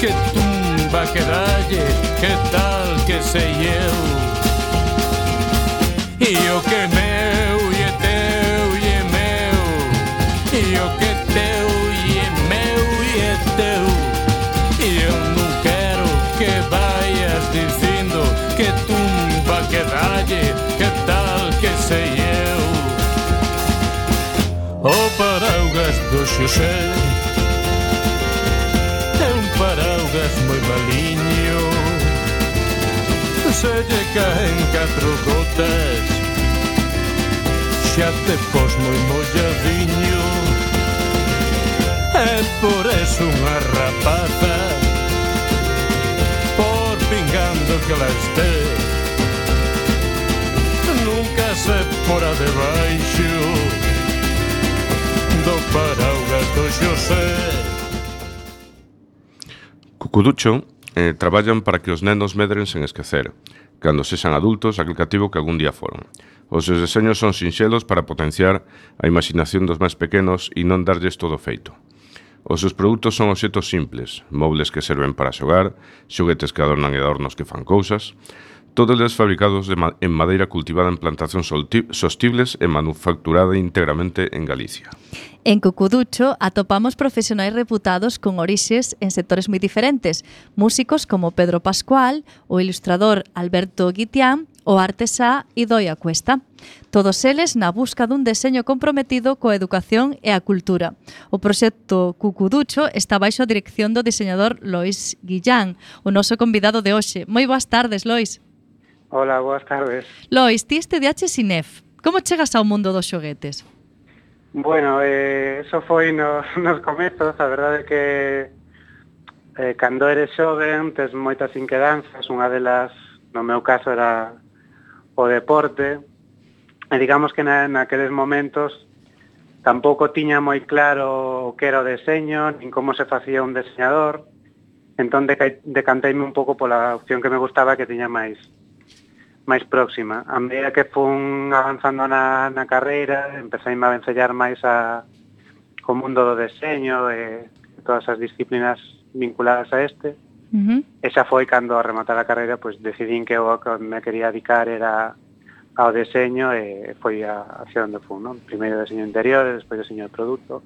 S5: Que tumba que dalle, que tal que sei eu E o que é meu e é teu e é meu. E o que é teu e é meu e é teu. E eu non quero que vayas dicindo Que tumba que dalle, que tal que sei eu O paraugas do Xosé É un paraugas se lle caen catro gotas Xa te pos moi molladiño E por eso unha rapaza Por pingando que la esté Nunca se fora debaixo Do paraugas do Xosé
S2: Cucuducho eh, traballan para que os nenos medren sen esquecer, cando sexan adultos, aquel cativo que algún día foron. Os seus deseños son sinxelos para potenciar a imaginación dos máis pequenos e non darlles todo feito. Os seus produtos son obxetos simples, mobles que serven para xogar, xoguetes que adornan e adornos que fan cousas, todos fabricados de ma en madeira cultivada en plantacións sostibles e manufacturada íntegramente en Galicia.
S1: En Cucuducho atopamos profesionais reputados con orixes en sectores moi diferentes, músicos como Pedro Pascual, o ilustrador Alberto Guitián, o artesá Idoia Cuesta. Todos eles na busca dun deseño comprometido coa educación e a cultura. O proxecto Cucuducho está baixo a dirección do diseñador Lois Guillán, o noso convidado de hoxe. Moi boas tardes, Lois.
S7: Hola, boas tardes.
S1: Lois, ti este de Sinef. Como chegas ao mundo dos xoguetes?
S7: Bueno, eh, eso foi nos, nos comezos, a verdade é que eh, cando eres xoven tes moitas inquedanzas, unha delas no meu caso era o deporte, e digamos que na, naqueles momentos tampouco tiña moi claro o que era o deseño, nin como se facía un deseñador, entón decanteime un pouco pola opción que me gustaba que tiña máis máis próxima. A medida que fun avanzando na, na carreira, empecei a vencellar máis a, co mundo do deseño e todas as disciplinas vinculadas a este.
S1: Uh -huh.
S7: Esa foi cando a rematar a carreira, pois decidín que o que me quería dedicar era ao deseño e foi a, hacia onde fun, non? Primeiro deseño interior e despois deseño de produto.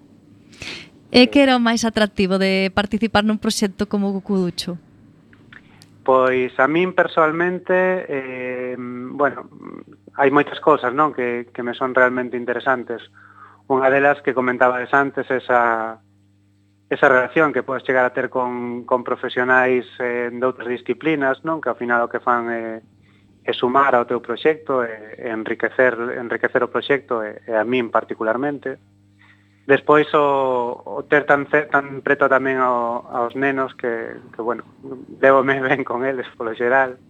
S1: E que era o máis atractivo de participar nun proxecto como Cucuducho?
S7: Pois a min persoalmente, eh, bueno, hai moitas cousas non? Que, que me son realmente interesantes. Unha delas que comentabades antes, esa, esa relación que podes chegar a ter con, con profesionais eh, de outras disciplinas, non? que ao final o que fan é, eh, é sumar ao teu proxecto, é, enriquecer, enriquecer o proxecto, e, e a min particularmente. Despois o, o ter tan, tan preto tamén ao, aos nenos que, que bueno, levome ben con eles polo xeral,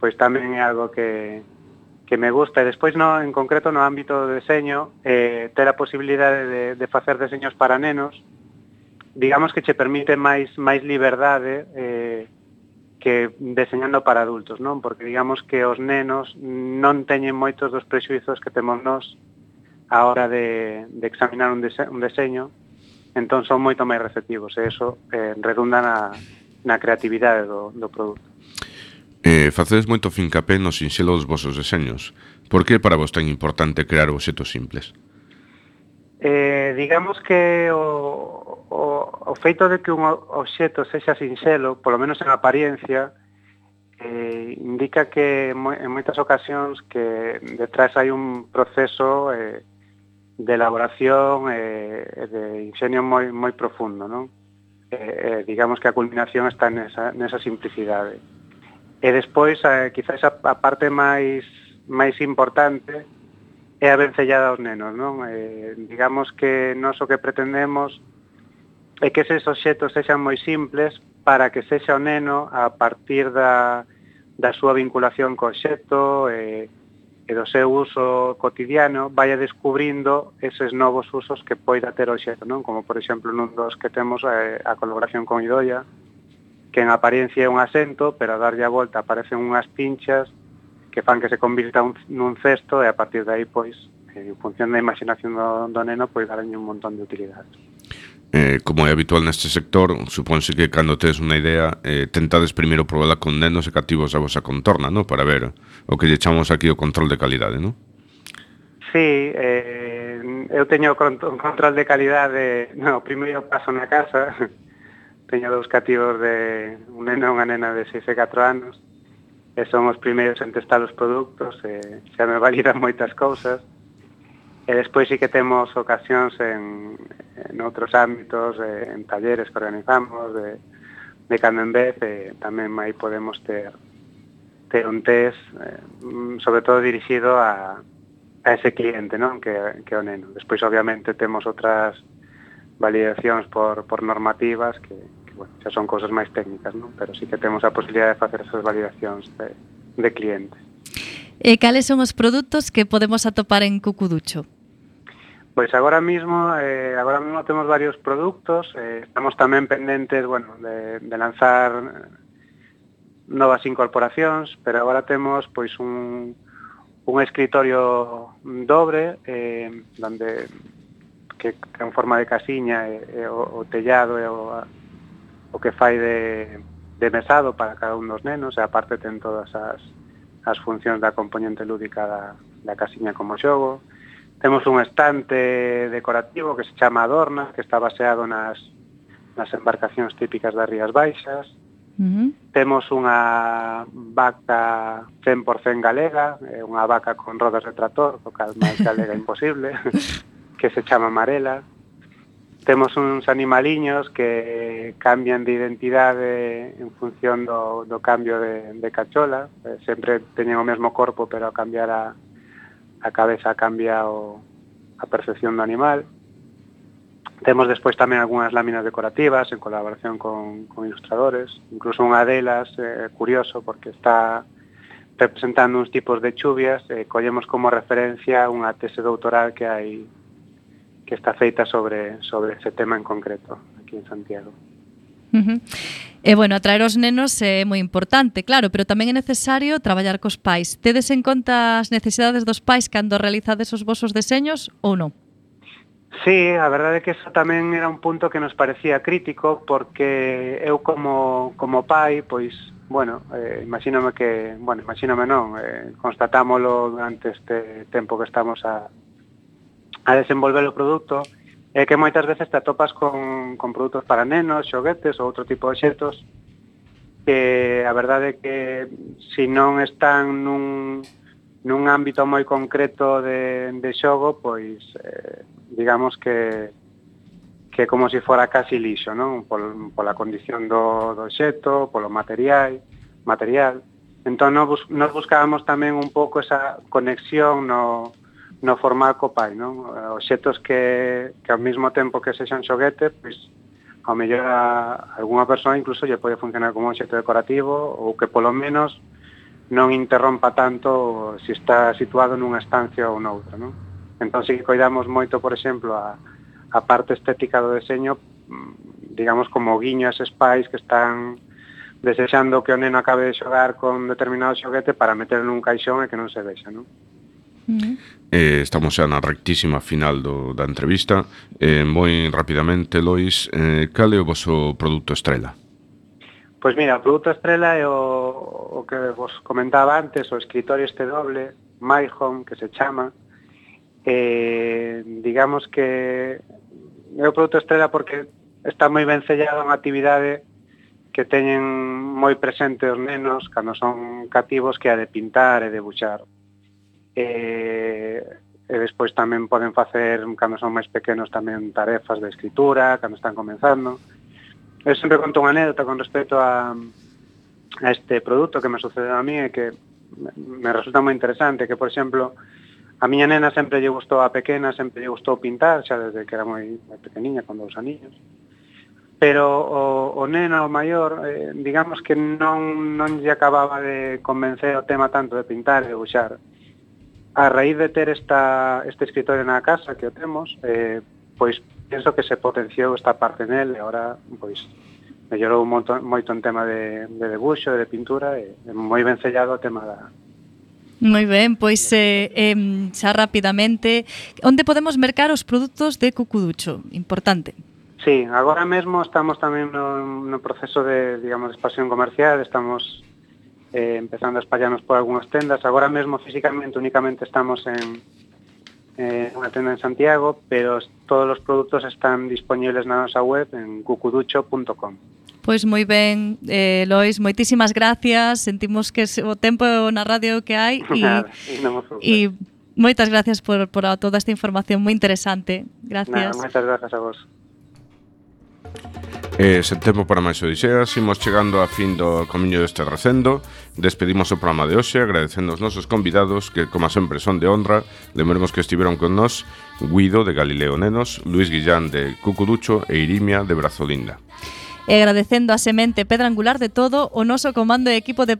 S7: pois tamén é algo que, que me gusta. E despois no, en concreto no ámbito do deseño, eh, ter a posibilidade de, de facer deseños para nenos, digamos que che permite máis máis liberdade eh, que deseñando para adultos, non? Porque digamos que os nenos non teñen moitos dos prexuizos que temos nós a hora de, de examinar un, dise un deseño, entón son moito máis receptivos e iso eh, redunda na, na creatividade do, do produto.
S2: Eh, facedes moito fincapé nos sinxelo dos vosos deseños. Por que para vos tan importante crear obxetos simples?
S7: Eh, digamos que o, o, o feito de que un obxeto sexa sinxelo, polo menos en apariencia, eh, indica que en moitas ocasións que detrás hai un proceso eh, de elaboración eh, eh, de ingenio moi, moi profundo, non? Eh, eh, digamos que a culminación está nesa, nesa simplicidade. E despois, eh, quizás a, a parte máis máis importante é a vencellada aos nenos, non? Eh, digamos que nós o que pretendemos é que eses obxetos sexan moi simples para que sexa o neno a partir da, da súa vinculación co obxeto, eh, e do seu uso cotidiano vaya descubrindo eses novos usos que poida ter o xeto, non? Como, por exemplo, nun dos que temos eh, a colaboración con Idoia, que en apariencia é un asento, pero a darlle a volta aparecen unhas pinchas que fan que se convirta un, nun cesto e a partir de aí, pois, en función da imaginación do, do neno, pois daranlle un montón de utilidades
S2: eh, como é habitual neste sector, supónse que cando tedes unha idea, eh, tentades primeiro probala con nenos e cativos a vosa contorna, no? para ver o que lle chamamos aquí o control de calidade, non?
S7: Sí, eh, eu teño un control de calidade no primeiro paso na casa. Teño dous cativos de un neno e unha nena de 6 e 4 anos e son os primeiros en testar os produtos e xa me validan moitas cousas. E despois sí que temos ocasións en, en outros ámbitos, eh, en talleres que organizamos, de, de cando en vez, eh, tamén aí podemos ter, ter un test, eh, sobre todo dirixido a, a ese cliente, non? Que, que o neno. Despois, obviamente, temos outras validacións por, por normativas que, que bueno, xa son cousas máis técnicas, non? Pero sí que temos a posibilidad de facer esas validacións de, de clientes.
S1: E cales son os produtos que podemos atopar en Cucuducho?
S7: Pois agora mesmo, eh, agora mesmo temos varios produtos, eh, estamos tamén pendentes, bueno, de, de lanzar novas incorporacións, pero agora temos pois un, un escritorio dobre eh, donde que ten forma de casiña e, e o, o tellado e o, o que fai de, de mesado para cada un dos nenos e aparte ten todas as, as funcións da componente lúdica da, da casiña como xogo. Temos un estante decorativo que se chama Adorna, que está baseado nas, nas embarcacións típicas das Rías Baixas. Uh -huh. Temos unha vaca 100% galega, eh, unha vaca con rodas de trator, o cal máis galega imposible, que se chama Marela. Temos uns animaliños que cambian de identidade en función do, do cambio de, de cachola. Eh, sempre teñen o mesmo corpo, pero a cambiar a, a cabeza cambia o a percepción do animal. Temos despois tamén algunhas láminas decorativas en colaboración con, con ilustradores, incluso unha delas eh, é eh, curioso porque está representando uns tipos de chuvias, eh, collemos como referencia unha tese doutoral que hai que está feita sobre sobre ese tema en concreto aquí en Santiago.
S1: Uh -huh. E bueno, atraer os nenos é moi importante, claro, pero tamén é necesario traballar cos pais. Tedes en conta as necesidades dos pais cando realizades os vosos deseños ou non?
S7: Sí, a verdade é que eso tamén era un punto que nos parecía crítico porque eu como, como pai, pois, bueno, eh, imagíname que, bueno, imagíname non, eh, constatámolo durante este tempo que estamos a, a desenvolver o produto, é que moitas veces te atopas con, con produtos para nenos, xoguetes ou outro tipo de xetos que a verdade é que se non están nun, nun ámbito moi concreto de, de xogo, pois eh, digamos que que como se si fora casi lixo, non? Pol, pola condición do, do xeto, polo material, material. Entón, nos, nos buscábamos tamén un pouco esa conexión no, no formal co pai, non? Eh, Oxetos que, que ao mesmo tempo que sexan xoguete, pois ao mellor a alguna persoa incluso lle pode funcionar como un xeto decorativo ou que polo menos non interrompa tanto se está situado nunha estancia ou noutra, non? Entón, si coidamos moito, por exemplo, a, a parte estética do deseño, mm, digamos, como guiño a eses pais que están desexando que o neno acabe de xogar con determinado xoguete para meter nun caixón e que non se vexa, non?
S2: Mm -hmm. Eh, estamos xa na rectísima final do, da entrevista. Eh, moi rapidamente, Lois, eh, cal é o vosso produto estrela?
S7: Pois mira, o produto estrela é o, o que vos comentaba antes, o escritorio este doble, My Home, que se chama. Eh, digamos que é o produto estrela porque está moi ben sellado unha actividade que teñen moi presente os nenos cando son cativos que a de pintar e de buchar eh, e despois tamén poden facer, cando son máis pequenos, tamén tarefas de escritura, cando están comenzando. Eu sempre conto unha anécdota con respecto a, a este produto que me sucedeu a mí e que me resulta moi interesante, que, por exemplo, a miña nena sempre lle gustou a pequena, sempre lle gustou pintar, xa desde que era moi, moi pequeniña, con dous aniños. Pero o, o neno o maior, eh, digamos que non, non lle acababa de convencer o tema tanto de pintar e de buxar a raíz de ter esta, este escritorio na casa que o temos, eh, pois penso que se potenciou esta parte nel e ahora pois mellorou un moito, moito en tema de, de debuxo, de pintura e, e moi ben sellado o tema da,
S1: Moi ben, pois eh, eh, xa rapidamente Onde podemos mercar os produtos de Cucuducho? Importante
S7: Sí, agora mesmo estamos tamén no, no proceso de, digamos, de expansión comercial Estamos eh, empezando a espallarnos por algunhas tendas. Agora mesmo físicamente únicamente estamos en eh, unha tenda en Santiago, pero todos os produtos están disponibles na nosa web en cucuducho.com.
S1: Pois moi ben, eh, Lois, moitísimas gracias. Sentimos que o tempo na radio que hai e,
S7: Nada,
S1: e moitas gracias por, por toda esta información moi interesante. Gracias.
S7: Nada, moitas gracias a vos.
S2: Eh, e sen tempo para máis odiseas, imos chegando a fin do comiño deste recendo. Despedimos o programa de hoxe agradecendo aos nosos convidados que, como sempre, son de honra. Lembremos que estiveron con nós Guido de Galileo Nenos, Luis Guillán de Cucuducho e Irimia de Brazolinda.
S1: E agradecendo a semente pedra angular de todo o noso comando e equipo de